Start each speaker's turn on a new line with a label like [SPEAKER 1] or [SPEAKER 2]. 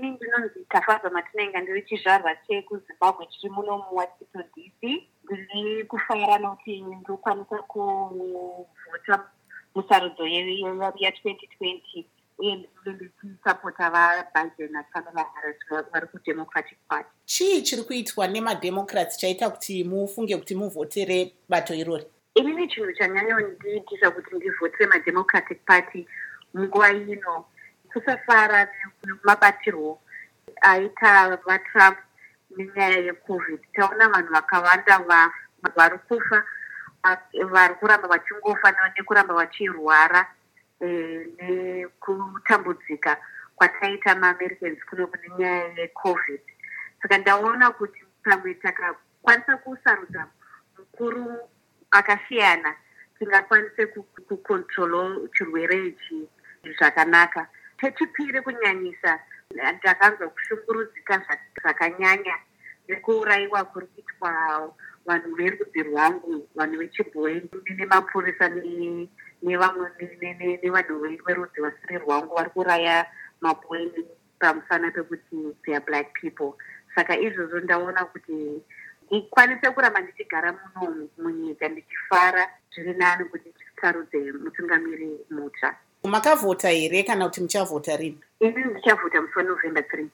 [SPEAKER 1] ini ndinonzi tafadzwa matinainga ndiri chizvarwa chekuzimbabwe chiri muno muwashington dc ndiri kufaira nokuti ndikukwanisa kuvhota musarudzo ya2020 uye ndinenge ndichisapota vabiden nakamala harris vari kudemocratic party.
[SPEAKER 2] Chii chiri kuitwa nemademocrats chaita kuti mufunge kuti muvhotere bato irori?
[SPEAKER 1] Inini chinhu chanyanyondiitisa kuti ndivhotere mademocratic party munguva ino kusafara nemabatirwo aita vatrump nenyaya yecovid. Taona vanhu vakawanda vari kufa vari kuramba vachingofa nekuramba vachirwara eh, nekutambudzika kwataita maamericans kuno kune nyaya yecovid. Saka ndaona kuti pamwe takakwanisa kusarudza mukuru akasiyana tingakwanise kukontrolo chirwere ichi zvakanaka chechipiri kunyanyisa ndakanzwa kushungurudzika zvakanyanya nekuurayiwa kuri kuitwa vanhu verudzi rwangu vanhu vechibhoi nemapurisa nevamwe nevanhu verudzi vasiri rwangu vari kuraya mabhoi pamusana pekuti theyare black people. Saka izvozvo ndaona kuti ndikwanise kuramba ndichigara muno munyika ndichifara zviri nani kuti ndisarudze mutungamiri mutsva
[SPEAKER 2] makavhota here kana kuti muchavhota rini?
[SPEAKER 1] Ini ndichavhota musi wanovember three